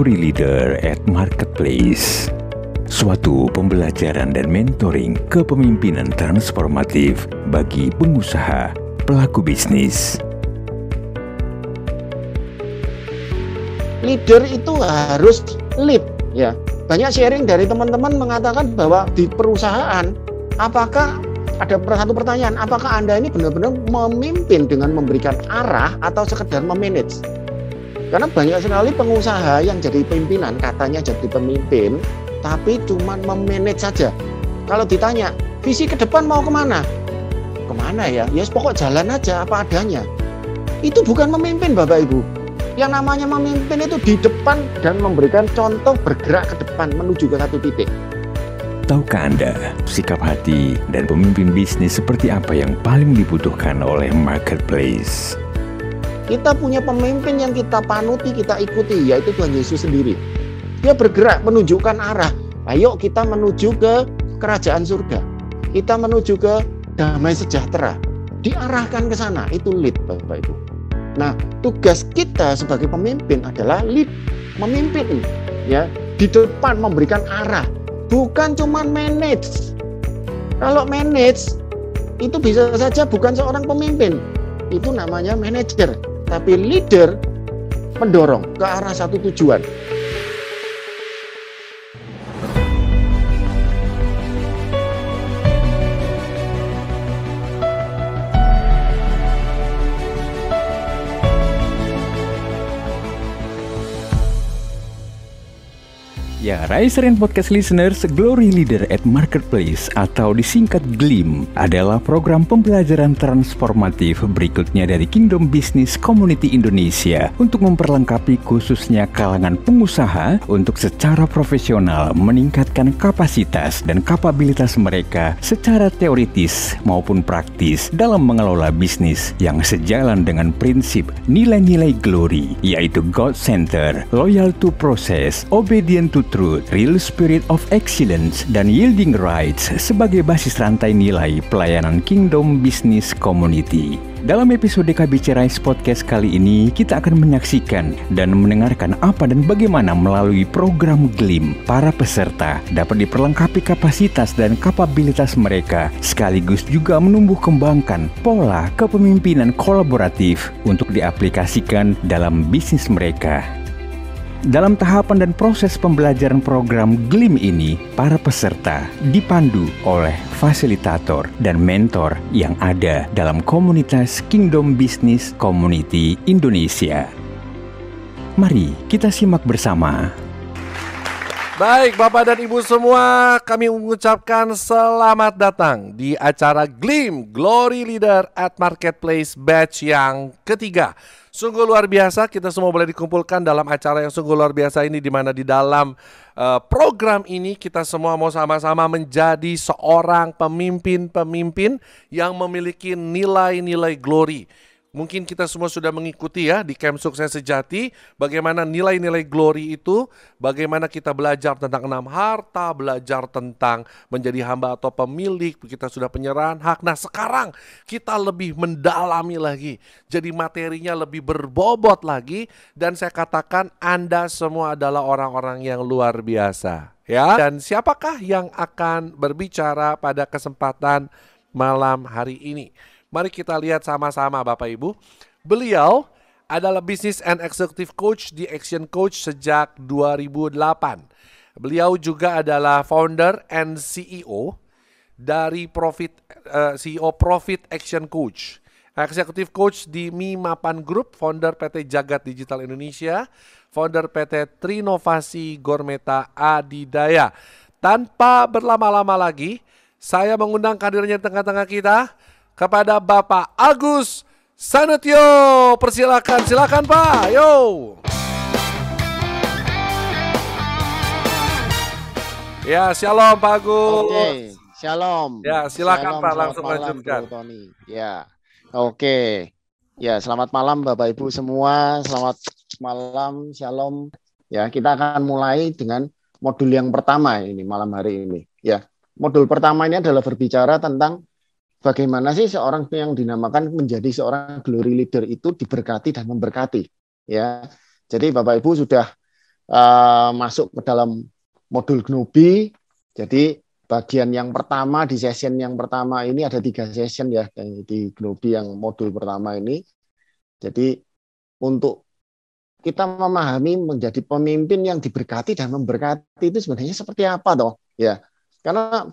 Glory Leader at Marketplace Suatu pembelajaran dan mentoring kepemimpinan transformatif bagi pengusaha, pelaku bisnis. Leader itu harus lead ya. Banyak sharing dari teman-teman mengatakan bahwa di perusahaan apakah ada satu pertanyaan, apakah Anda ini benar-benar memimpin dengan memberikan arah atau sekedar memanage? Karena banyak sekali pengusaha yang jadi pimpinan, katanya jadi pemimpin, tapi cuma memanage saja. Kalau ditanya, visi ke depan mau ke mana? Ke mana ya? Ya pokok jalan aja apa adanya. Itu bukan memimpin Bapak Ibu. Yang namanya memimpin itu di depan dan memberikan contoh bergerak ke depan menuju ke satu titik. Tahukah Anda, sikap hati dan pemimpin bisnis seperti apa yang paling dibutuhkan oleh marketplace? Kita punya pemimpin yang kita panuti, kita ikuti, yaitu Tuhan Yesus sendiri. Dia bergerak menunjukkan arah. Ayo kita menuju ke kerajaan surga. Kita menuju ke damai sejahtera. Diarahkan ke sana, itu lead Bapak Ibu. Nah, tugas kita sebagai pemimpin adalah lead, memimpin ya, di depan memberikan arah, bukan cuma manage. Kalau manage itu bisa saja bukan seorang pemimpin, itu namanya manajer, tapi leader mendorong ke arah satu tujuan. Riser and Podcast Listeners, Glory Leader at Marketplace atau disingkat GLIM adalah program pembelajaran transformatif berikutnya dari Kingdom Business Community Indonesia untuk memperlengkapi khususnya kalangan pengusaha untuk secara profesional meningkatkan kapasitas dan kapabilitas mereka secara teoritis maupun praktis dalam mengelola bisnis yang sejalan dengan prinsip nilai-nilai glory yaitu God Center, loyal to process, obedient to truth, real spirit of excellence, dan yielding rights sebagai basis rantai nilai pelayanan Kingdom Business Community. Dalam episode KBC Rise Podcast kali ini, kita akan menyaksikan dan mendengarkan apa dan bagaimana melalui program GLIM, para peserta dapat diperlengkapi kapasitas dan kapabilitas mereka, sekaligus juga menumbuh kembangkan pola kepemimpinan kolaboratif untuk diaplikasikan dalam bisnis mereka. Dalam tahapan dan proses pembelajaran program GLIM ini, para peserta dipandu oleh fasilitator dan mentor yang ada dalam komunitas Kingdom Business Community Indonesia. Mari kita simak bersama. Baik, Bapak dan Ibu semua, kami mengucapkan selamat datang di acara GLIM Glory Leader at Marketplace Batch yang ketiga. Sungguh luar biasa kita semua boleh dikumpulkan dalam acara yang sungguh luar biasa ini di mana di dalam uh, program ini kita semua mau sama-sama menjadi seorang pemimpin-pemimpin yang memiliki nilai-nilai glory. Mungkin kita semua sudah mengikuti ya di Camp Sukses Sejati bagaimana nilai-nilai glory itu, bagaimana kita belajar tentang enam harta, belajar tentang menjadi hamba atau pemilik, kita sudah penyerahan hak. Nah, sekarang kita lebih mendalami lagi. Jadi materinya lebih berbobot lagi dan saya katakan Anda semua adalah orang-orang yang luar biasa, ya. Dan siapakah yang akan berbicara pada kesempatan malam hari ini? Mari kita lihat sama-sama Bapak Ibu. Beliau adalah Business and Executive Coach di Action Coach sejak 2008. Beliau juga adalah founder and CEO dari Profit uh, CEO Profit Action Coach. Executive Coach di Mimapan Group, founder PT Jagat Digital Indonesia, founder PT Trinovasi Gormeta Adidaya. Tanpa berlama-lama lagi, saya mengundang kadernya di tengah-tengah kita, kepada Bapak Agus Sanetio. Persilakan, silakan Pak. Yo. Ya, shalom Pak Agus. Oke, shalom. Ya, silakan Shalom, Pak langsung malam, lanjutkan. Bro Tony. Ya. Oke. Ya, selamat malam Bapak Ibu semua. Selamat malam, shalom. Ya, kita akan mulai dengan modul yang pertama ini malam hari ini. Ya, modul pertama ini adalah berbicara tentang bagaimana sih seorang yang dinamakan menjadi seorang glory leader itu diberkati dan memberkati. Ya, Jadi Bapak Ibu sudah uh, masuk ke dalam modul Gnobi. Jadi bagian yang pertama di session yang pertama ini ada tiga session ya di Gnobi yang modul pertama ini. Jadi untuk kita memahami menjadi pemimpin yang diberkati dan memberkati itu sebenarnya seperti apa toh ya karena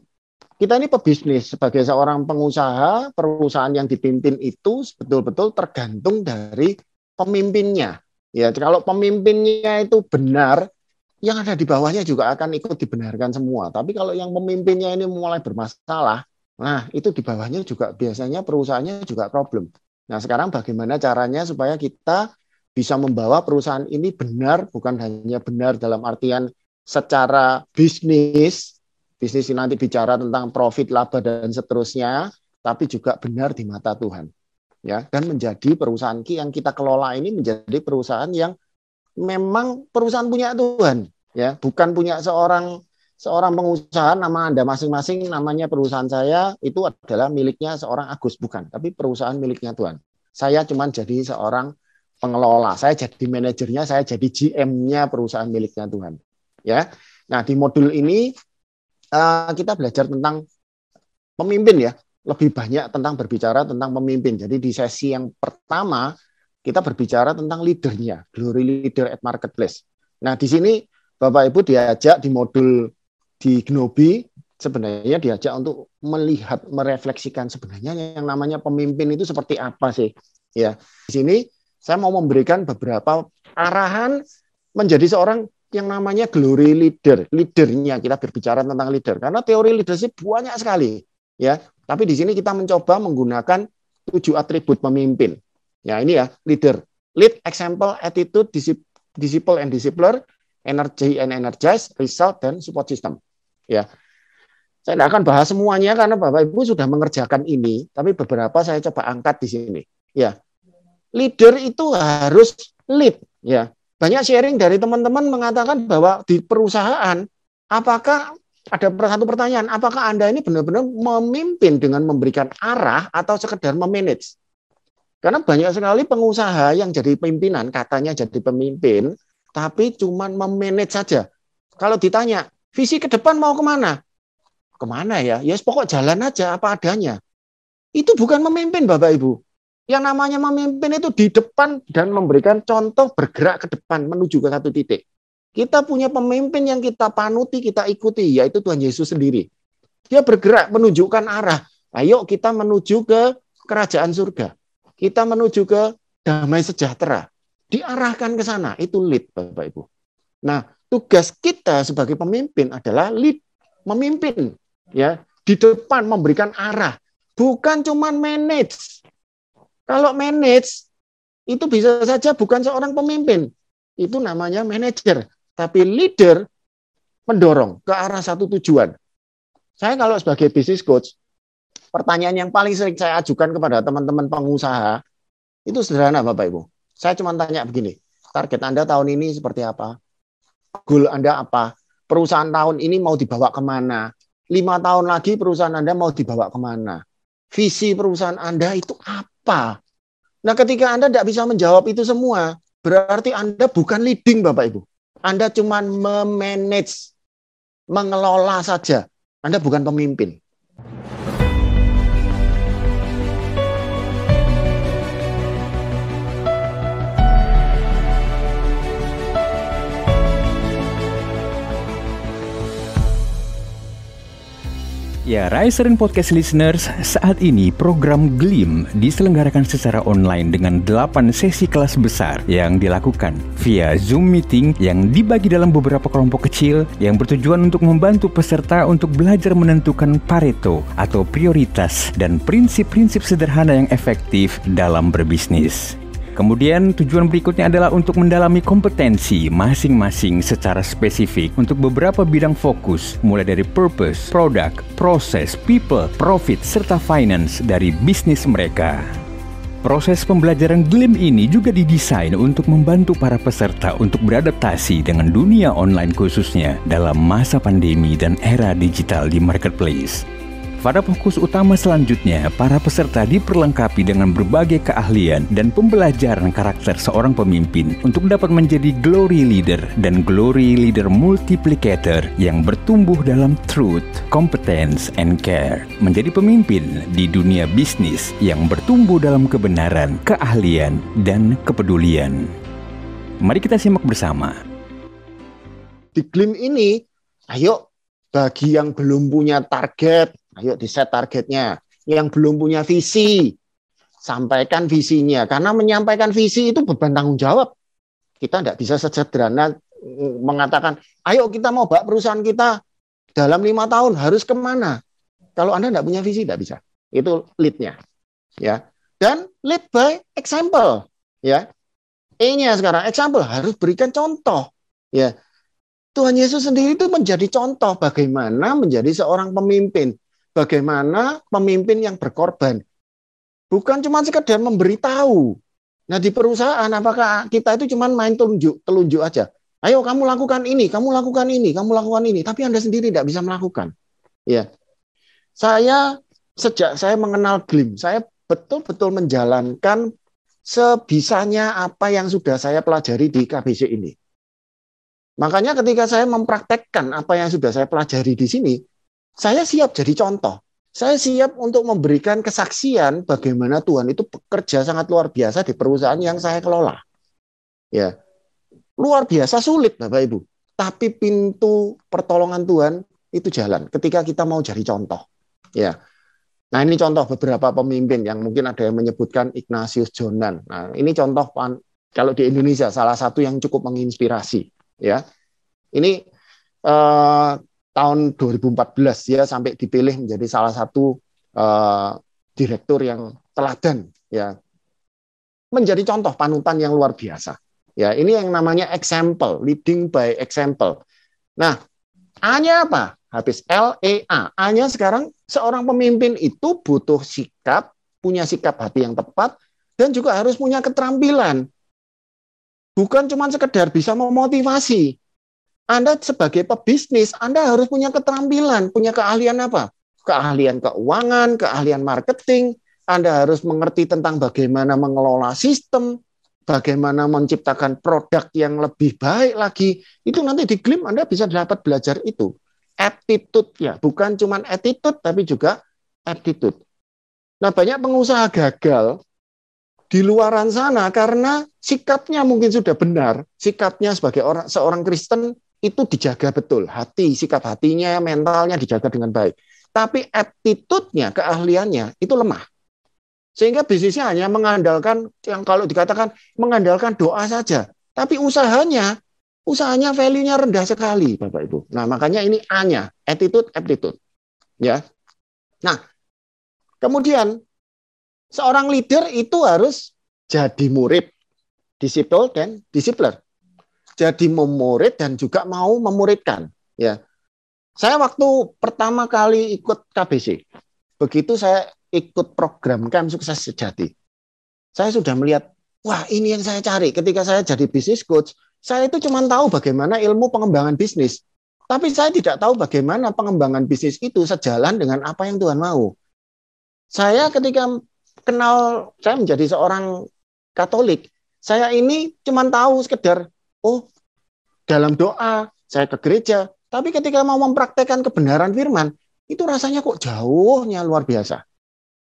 kita ini pebisnis sebagai seorang pengusaha perusahaan yang dipimpin itu betul-betul tergantung dari pemimpinnya ya kalau pemimpinnya itu benar yang ada di bawahnya juga akan ikut dibenarkan semua. Tapi kalau yang pemimpinnya ini mulai bermasalah, nah itu di bawahnya juga biasanya perusahaannya juga problem. Nah sekarang bagaimana caranya supaya kita bisa membawa perusahaan ini benar, bukan hanya benar dalam artian secara bisnis, bisnis nanti bicara tentang profit, laba dan seterusnya, tapi juga benar di mata Tuhan. Ya, dan menjadi perusahaan yang kita kelola ini menjadi perusahaan yang memang perusahaan punya Tuhan, ya, bukan punya seorang seorang pengusaha nama Anda masing-masing namanya perusahaan saya itu adalah miliknya seorang Agus bukan, tapi perusahaan miliknya Tuhan. Saya cuma jadi seorang pengelola, saya jadi manajernya, saya jadi GM-nya perusahaan miliknya Tuhan. Ya. Nah, di modul ini uh, kita belajar tentang pemimpin ya, lebih banyak tentang berbicara tentang pemimpin. Jadi di sesi yang pertama kita berbicara tentang leadernya, glory leader at marketplace. Nah, di sini Bapak Ibu diajak di modul di Gnobi sebenarnya diajak untuk melihat merefleksikan sebenarnya yang namanya pemimpin itu seperti apa sih? Ya. Di sini saya mau memberikan beberapa arahan menjadi seorang yang namanya glory leader, leadernya kita berbicara tentang leader karena teori leadership banyak sekali ya. Tapi di sini kita mencoba menggunakan tujuh atribut pemimpin. Ya, ini ya, leader. Lead, example, attitude, disciple and discipler, energy and energize, result, dan support system. Ya, saya tidak akan bahas semuanya karena Bapak Ibu sudah mengerjakan ini, tapi beberapa saya coba angkat di sini. Ya, leader itu harus lead. Ya, banyak sharing dari teman-teman mengatakan bahwa di perusahaan, apakah ada satu pertanyaan, apakah Anda ini benar-benar memimpin dengan memberikan arah atau sekedar memanage? Karena banyak sekali pengusaha yang jadi pimpinan, katanya jadi pemimpin, tapi cuma memanage saja. Kalau ditanya, visi ke depan mau ke mana? Ke mana ya? Ya pokok jalan aja apa adanya. Itu bukan memimpin Bapak Ibu. Yang namanya memimpin itu di depan dan memberikan contoh bergerak ke depan menuju ke satu titik. Kita punya pemimpin yang kita panuti, kita ikuti, yaitu Tuhan Yesus sendiri. Dia bergerak menunjukkan arah. Ayo kita menuju ke kerajaan surga kita menuju ke damai sejahtera. Diarahkan ke sana, itu lead Bapak Ibu. Nah, tugas kita sebagai pemimpin adalah lead, memimpin ya, di depan memberikan arah, bukan cuma manage. Kalau manage itu bisa saja bukan seorang pemimpin. Itu namanya manajer, tapi leader mendorong ke arah satu tujuan. Saya kalau sebagai business coach, pertanyaan yang paling sering saya ajukan kepada teman-teman pengusaha itu sederhana Bapak Ibu. Saya cuma tanya begini, target Anda tahun ini seperti apa? Goal Anda apa? Perusahaan tahun ini mau dibawa ke mana? Lima tahun lagi perusahaan Anda mau dibawa ke mana? Visi perusahaan Anda itu apa? Nah ketika Anda tidak bisa menjawab itu semua, berarti Anda bukan leading Bapak Ibu. Anda cuma memanage, mengelola saja. Anda bukan pemimpin. Ya, Riserin Podcast Listeners, saat ini program GLIM diselenggarakan secara online dengan 8 sesi kelas besar yang dilakukan via Zoom Meeting yang dibagi dalam beberapa kelompok kecil yang bertujuan untuk membantu peserta untuk belajar menentukan Pareto atau prioritas dan prinsip-prinsip sederhana yang efektif dalam berbisnis. Kemudian tujuan berikutnya adalah untuk mendalami kompetensi masing-masing secara spesifik untuk beberapa bidang fokus mulai dari purpose, product, proses, people, profit, serta finance dari bisnis mereka. Proses pembelajaran GLIM ini juga didesain untuk membantu para peserta untuk beradaptasi dengan dunia online khususnya dalam masa pandemi dan era digital di marketplace. Pada fokus utama selanjutnya, para peserta diperlengkapi dengan berbagai keahlian dan pembelajaran karakter seorang pemimpin untuk dapat menjadi glory leader dan glory leader multiplicator yang bertumbuh dalam truth, competence, and care. Menjadi pemimpin di dunia bisnis yang bertumbuh dalam kebenaran, keahlian, dan kepedulian. Mari kita simak bersama. Di Glim ini, ayo bagi yang belum punya target, Ayo di set targetnya. Yang belum punya visi, sampaikan visinya. Karena menyampaikan visi itu beban tanggung jawab. Kita tidak bisa sederhana mm, mengatakan, ayo kita mau bak perusahaan kita dalam lima tahun harus ke mana? Kalau Anda tidak punya visi, tidak bisa. Itu lead-nya. Ya. Dan lead by example. Ya. E-nya sekarang, example, harus berikan contoh. Ya. Tuhan Yesus sendiri itu menjadi contoh bagaimana menjadi seorang pemimpin bagaimana pemimpin yang berkorban. Bukan cuma sekedar memberitahu. Nah di perusahaan apakah kita itu cuma main telunjuk, telunjuk aja. Ayo kamu lakukan ini, kamu lakukan ini, kamu lakukan ini. Tapi Anda sendiri tidak bisa melakukan. Ya, Saya sejak saya mengenal Glim, saya betul-betul menjalankan sebisanya apa yang sudah saya pelajari di KBC ini. Makanya ketika saya mempraktekkan apa yang sudah saya pelajari di sini, saya siap jadi contoh. Saya siap untuk memberikan kesaksian bagaimana Tuhan itu bekerja sangat luar biasa di perusahaan yang saya kelola. Ya. Luar biasa sulit Bapak Ibu. Tapi pintu pertolongan Tuhan itu jalan ketika kita mau jadi contoh. Ya. Nah, ini contoh beberapa pemimpin yang mungkin ada yang menyebutkan Ignatius Jonan. Nah, ini contoh kalau di Indonesia salah satu yang cukup menginspirasi, ya. Ini eh, tahun 2014 ya sampai dipilih menjadi salah satu uh, direktur yang teladan ya. Menjadi contoh panutan yang luar biasa. Ya ini yang namanya example leading by example. Nah A-nya apa? Habis L E A. A-nya sekarang seorang pemimpin itu butuh sikap punya sikap hati yang tepat dan juga harus punya keterampilan. Bukan cuma sekedar bisa memotivasi anda sebagai pebisnis, Anda harus punya keterampilan, punya keahlian apa? Keahlian keuangan, keahlian marketing, Anda harus mengerti tentang bagaimana mengelola sistem, bagaimana menciptakan produk yang lebih baik lagi. Itu nanti di Glim Anda bisa dapat belajar itu. Attitude ya, bukan cuma attitude tapi juga attitude. Nah, banyak pengusaha gagal di luaran sana karena sikapnya mungkin sudah benar, sikapnya sebagai orang seorang Kristen itu dijaga betul. Hati, sikap hatinya, mentalnya dijaga dengan baik. Tapi attitude-nya, keahliannya itu lemah. Sehingga bisnisnya hanya mengandalkan, yang kalau dikatakan mengandalkan doa saja. Tapi usahanya, usahanya value-nya rendah sekali, Bapak Ibu. Nah, makanya ini A-nya, attitude, attitude. Ya. Nah, kemudian seorang leader itu harus jadi murid, disiplin dan disipler jadi memurid dan juga mau memuridkan ya. Saya waktu pertama kali ikut KBC begitu saya ikut program Camp Sukses Sejati. Saya sudah melihat wah ini yang saya cari. Ketika saya jadi bisnis coach saya itu cuma tahu bagaimana ilmu pengembangan bisnis. Tapi saya tidak tahu bagaimana pengembangan bisnis itu sejalan dengan apa yang Tuhan mau. Saya ketika kenal saya menjadi seorang Katolik saya ini cuma tahu sekedar oh dalam doa, saya ke gereja, tapi ketika mau mempraktekkan kebenaran firman, itu rasanya kok jauhnya luar biasa.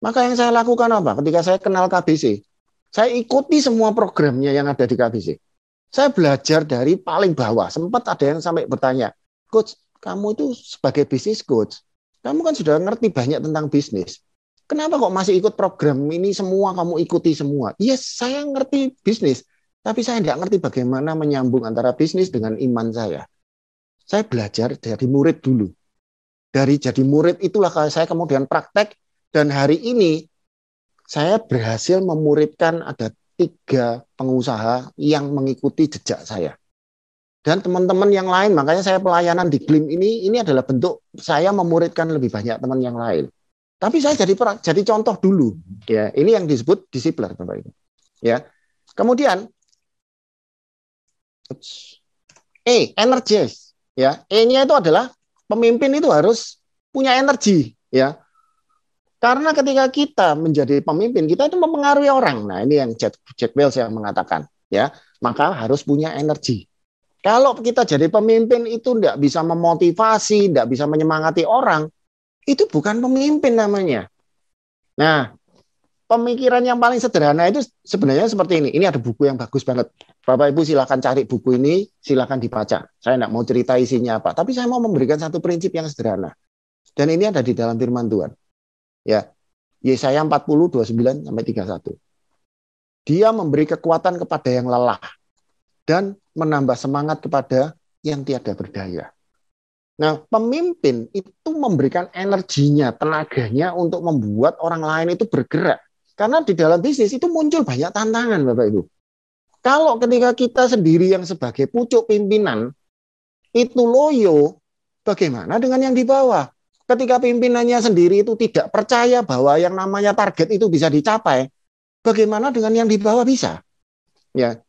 Maka yang saya lakukan apa? Ketika saya kenal KBC, saya ikuti semua programnya yang ada di KBC. Saya belajar dari paling bawah. Sempat ada yang sampai bertanya, Coach, kamu itu sebagai bisnis coach, kamu kan sudah ngerti banyak tentang bisnis. Kenapa kok masih ikut program ini semua, kamu ikuti semua? Yes, saya ngerti bisnis. Tapi saya tidak ngerti bagaimana menyambung antara bisnis dengan iman saya. Saya belajar dari murid dulu. Dari jadi murid itulah saya kemudian praktek dan hari ini saya berhasil memuridkan ada tiga pengusaha yang mengikuti jejak saya. Dan teman-teman yang lain, makanya saya pelayanan di Glim ini, ini adalah bentuk saya memuridkan lebih banyak teman yang lain. Tapi saya jadi jadi contoh dulu, ya. Ini yang disebut disiplin, Bapak Ibu. Ya. Kemudian E, energis. Ya, E-nya itu adalah pemimpin itu harus punya energi, ya. Karena ketika kita menjadi pemimpin, kita itu mempengaruhi orang. Nah, ini yang Jack, Jack Welch yang mengatakan, ya, maka harus punya energi. Kalau kita jadi pemimpin itu tidak bisa memotivasi, tidak bisa menyemangati orang, itu bukan pemimpin namanya. Nah, pemikiran yang paling sederhana itu sebenarnya seperti ini. Ini ada buku yang bagus banget. Bapak Ibu silahkan cari buku ini, silahkan dibaca. Saya tidak mau cerita isinya apa, tapi saya mau memberikan satu prinsip yang sederhana. Dan ini ada di dalam firman Tuhan. Ya. Yesaya 40 29 sampai 31. Dia memberi kekuatan kepada yang lelah dan menambah semangat kepada yang tiada berdaya. Nah, pemimpin itu memberikan energinya, tenaganya untuk membuat orang lain itu bergerak. Karena di dalam bisnis itu muncul banyak tantangan, Bapak Ibu. Kalau ketika kita sendiri yang sebagai pucuk pimpinan itu loyo, bagaimana dengan yang di bawah? ketika pimpinannya sendiri itu tidak percaya bahwa yang namanya target itu bisa dicapai, bagaimana dengan yang di bawah bisa? Ya.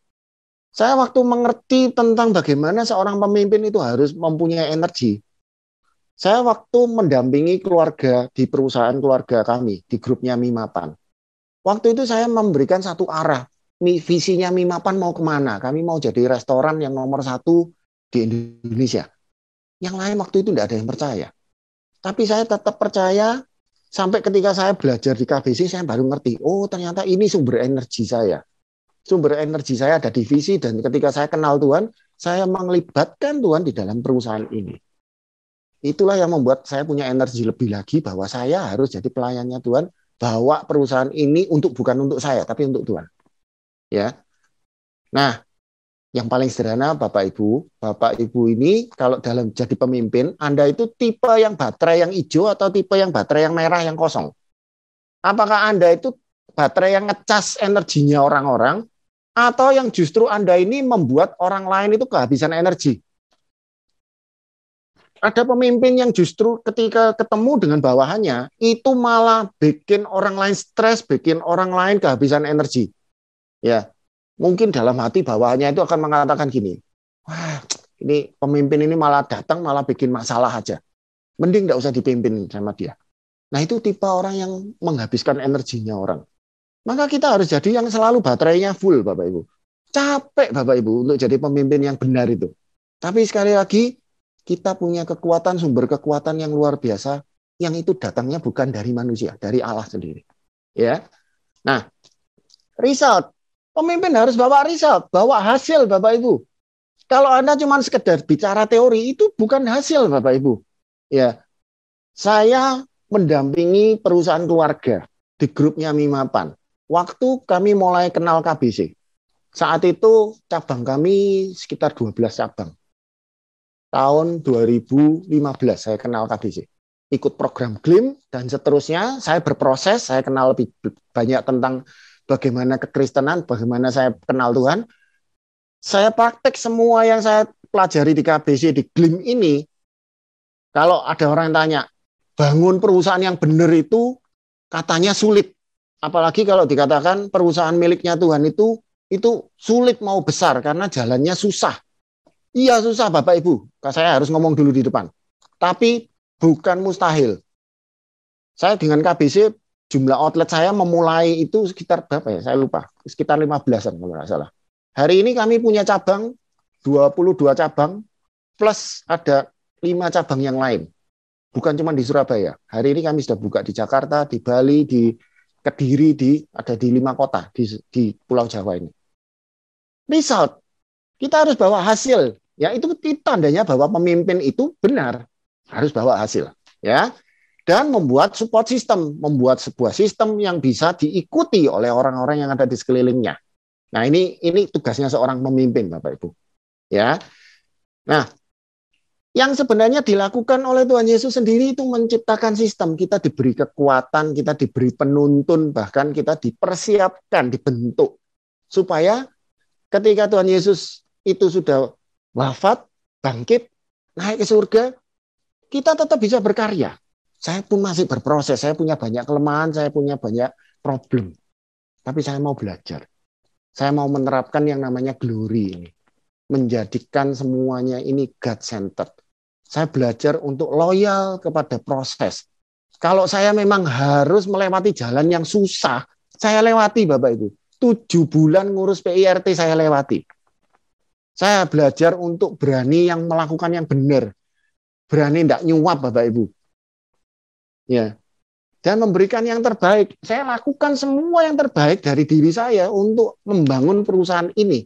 Saya waktu mengerti tentang bagaimana seorang pemimpin itu harus mempunyai energi. Saya waktu mendampingi keluarga di perusahaan keluarga kami di grupnya Mimapan. Waktu itu saya memberikan satu arah. Visinya Mimapan mau ke mana? Kami mau jadi restoran yang nomor satu di Indonesia. Yang lain waktu itu tidak ada yang percaya. Tapi saya tetap percaya sampai ketika saya belajar di KBC saya baru ngerti, oh ternyata ini sumber energi saya. Sumber energi saya ada di visi dan ketika saya kenal Tuhan, saya melibatkan Tuhan di dalam perusahaan ini. Itulah yang membuat saya punya energi lebih lagi bahwa saya harus jadi pelayannya Tuhan, bawa perusahaan ini untuk bukan untuk saya tapi untuk Tuhan. Ya. Nah, yang paling sederhana Bapak Ibu, Bapak Ibu ini kalau dalam jadi pemimpin, Anda itu tipe yang baterai yang hijau atau tipe yang baterai yang merah yang kosong? Apakah Anda itu baterai yang ngecas energinya orang-orang atau yang justru Anda ini membuat orang lain itu kehabisan energi? Ada pemimpin yang justru ketika ketemu dengan bawahannya itu malah bikin orang lain stres, bikin orang lain kehabisan energi. Ya, mungkin dalam hati bawahnya itu akan mengatakan gini, wah ini pemimpin ini malah datang malah bikin masalah aja. Mending nggak usah dipimpin sama dia. Nah itu tipe orang yang menghabiskan energinya orang. Maka kita harus jadi yang selalu baterainya full Bapak Ibu. Capek Bapak Ibu untuk jadi pemimpin yang benar itu. Tapi sekali lagi kita punya kekuatan, sumber kekuatan yang luar biasa yang itu datangnya bukan dari manusia, dari Allah sendiri. Ya. Nah, result Pemimpin harus bawa result, bawa hasil Bapak Ibu. Kalau Anda cuma sekedar bicara teori itu bukan hasil Bapak Ibu. Ya. Saya mendampingi perusahaan keluarga di grupnya Mimapan. Waktu kami mulai kenal KBC. Saat itu cabang kami sekitar 12 cabang. Tahun 2015 saya kenal KBC. Ikut program GLIM dan seterusnya saya berproses, saya kenal lebih banyak tentang bagaimana kekristenan, bagaimana saya kenal Tuhan, saya praktek semua yang saya pelajari di KBC di GLIM ini. Kalau ada orang yang tanya, bangun perusahaan yang benar itu katanya sulit. Apalagi kalau dikatakan perusahaan miliknya Tuhan itu itu sulit mau besar karena jalannya susah. Iya susah Bapak Ibu. Saya harus ngomong dulu di depan. Tapi bukan mustahil. Saya dengan KBC jumlah outlet saya memulai itu sekitar berapa ya? Saya lupa. Sekitar 15-an kalau nggak salah. Hari ini kami punya cabang 22 cabang plus ada 5 cabang yang lain. Bukan cuma di Surabaya. Hari ini kami sudah buka di Jakarta, di Bali, di Kediri, di ada di lima kota di, di Pulau Jawa ini. Result, kita harus bawa hasil. Ya itu tandanya bahwa pemimpin itu benar harus bawa hasil. Ya, dan membuat support system, membuat sebuah sistem yang bisa diikuti oleh orang-orang yang ada di sekelilingnya. Nah, ini ini tugasnya seorang pemimpin, Bapak Ibu. Ya. Nah, yang sebenarnya dilakukan oleh Tuhan Yesus sendiri itu menciptakan sistem. Kita diberi kekuatan, kita diberi penuntun, bahkan kita dipersiapkan, dibentuk supaya ketika Tuhan Yesus itu sudah wafat, bangkit, naik ke surga, kita tetap bisa berkarya. Saya pun masih berproses, saya punya banyak kelemahan, saya punya banyak problem. Tapi saya mau belajar. Saya mau menerapkan yang namanya glory ini. Menjadikan semuanya ini God-centered. Saya belajar untuk loyal kepada proses. Kalau saya memang harus melewati jalan yang susah, saya lewati Bapak Ibu. Tujuh bulan ngurus PIRT saya lewati. Saya belajar untuk berani yang melakukan yang benar. Berani tidak nyuap Bapak Ibu. Ya. Dan memberikan yang terbaik. Saya lakukan semua yang terbaik dari diri saya untuk membangun perusahaan ini.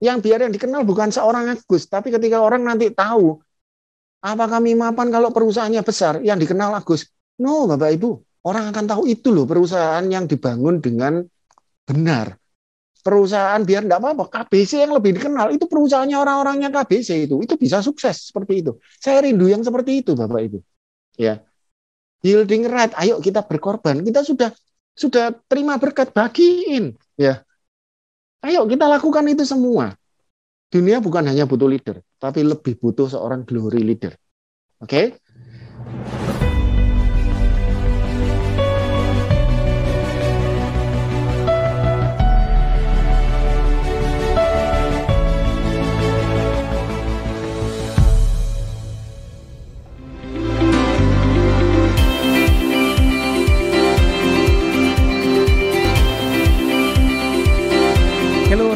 Yang biar yang dikenal bukan seorang Agus, tapi ketika orang nanti tahu apa kami mapan kalau perusahaannya besar, yang dikenal Agus, No, Bapak Ibu, orang akan tahu itu loh perusahaan yang dibangun dengan benar. Perusahaan biar enggak apa-apa, KBC yang lebih dikenal itu perusahaannya orang-orangnya KBC itu, itu bisa sukses seperti itu. Saya rindu yang seperti itu, Bapak Ibu. Ya, yielding right, ayo kita berkorban. Kita sudah sudah terima berkat bagiin, ya. Ayo kita lakukan itu semua. Dunia bukan hanya butuh leader, tapi lebih butuh seorang glory leader. Oke? Okay?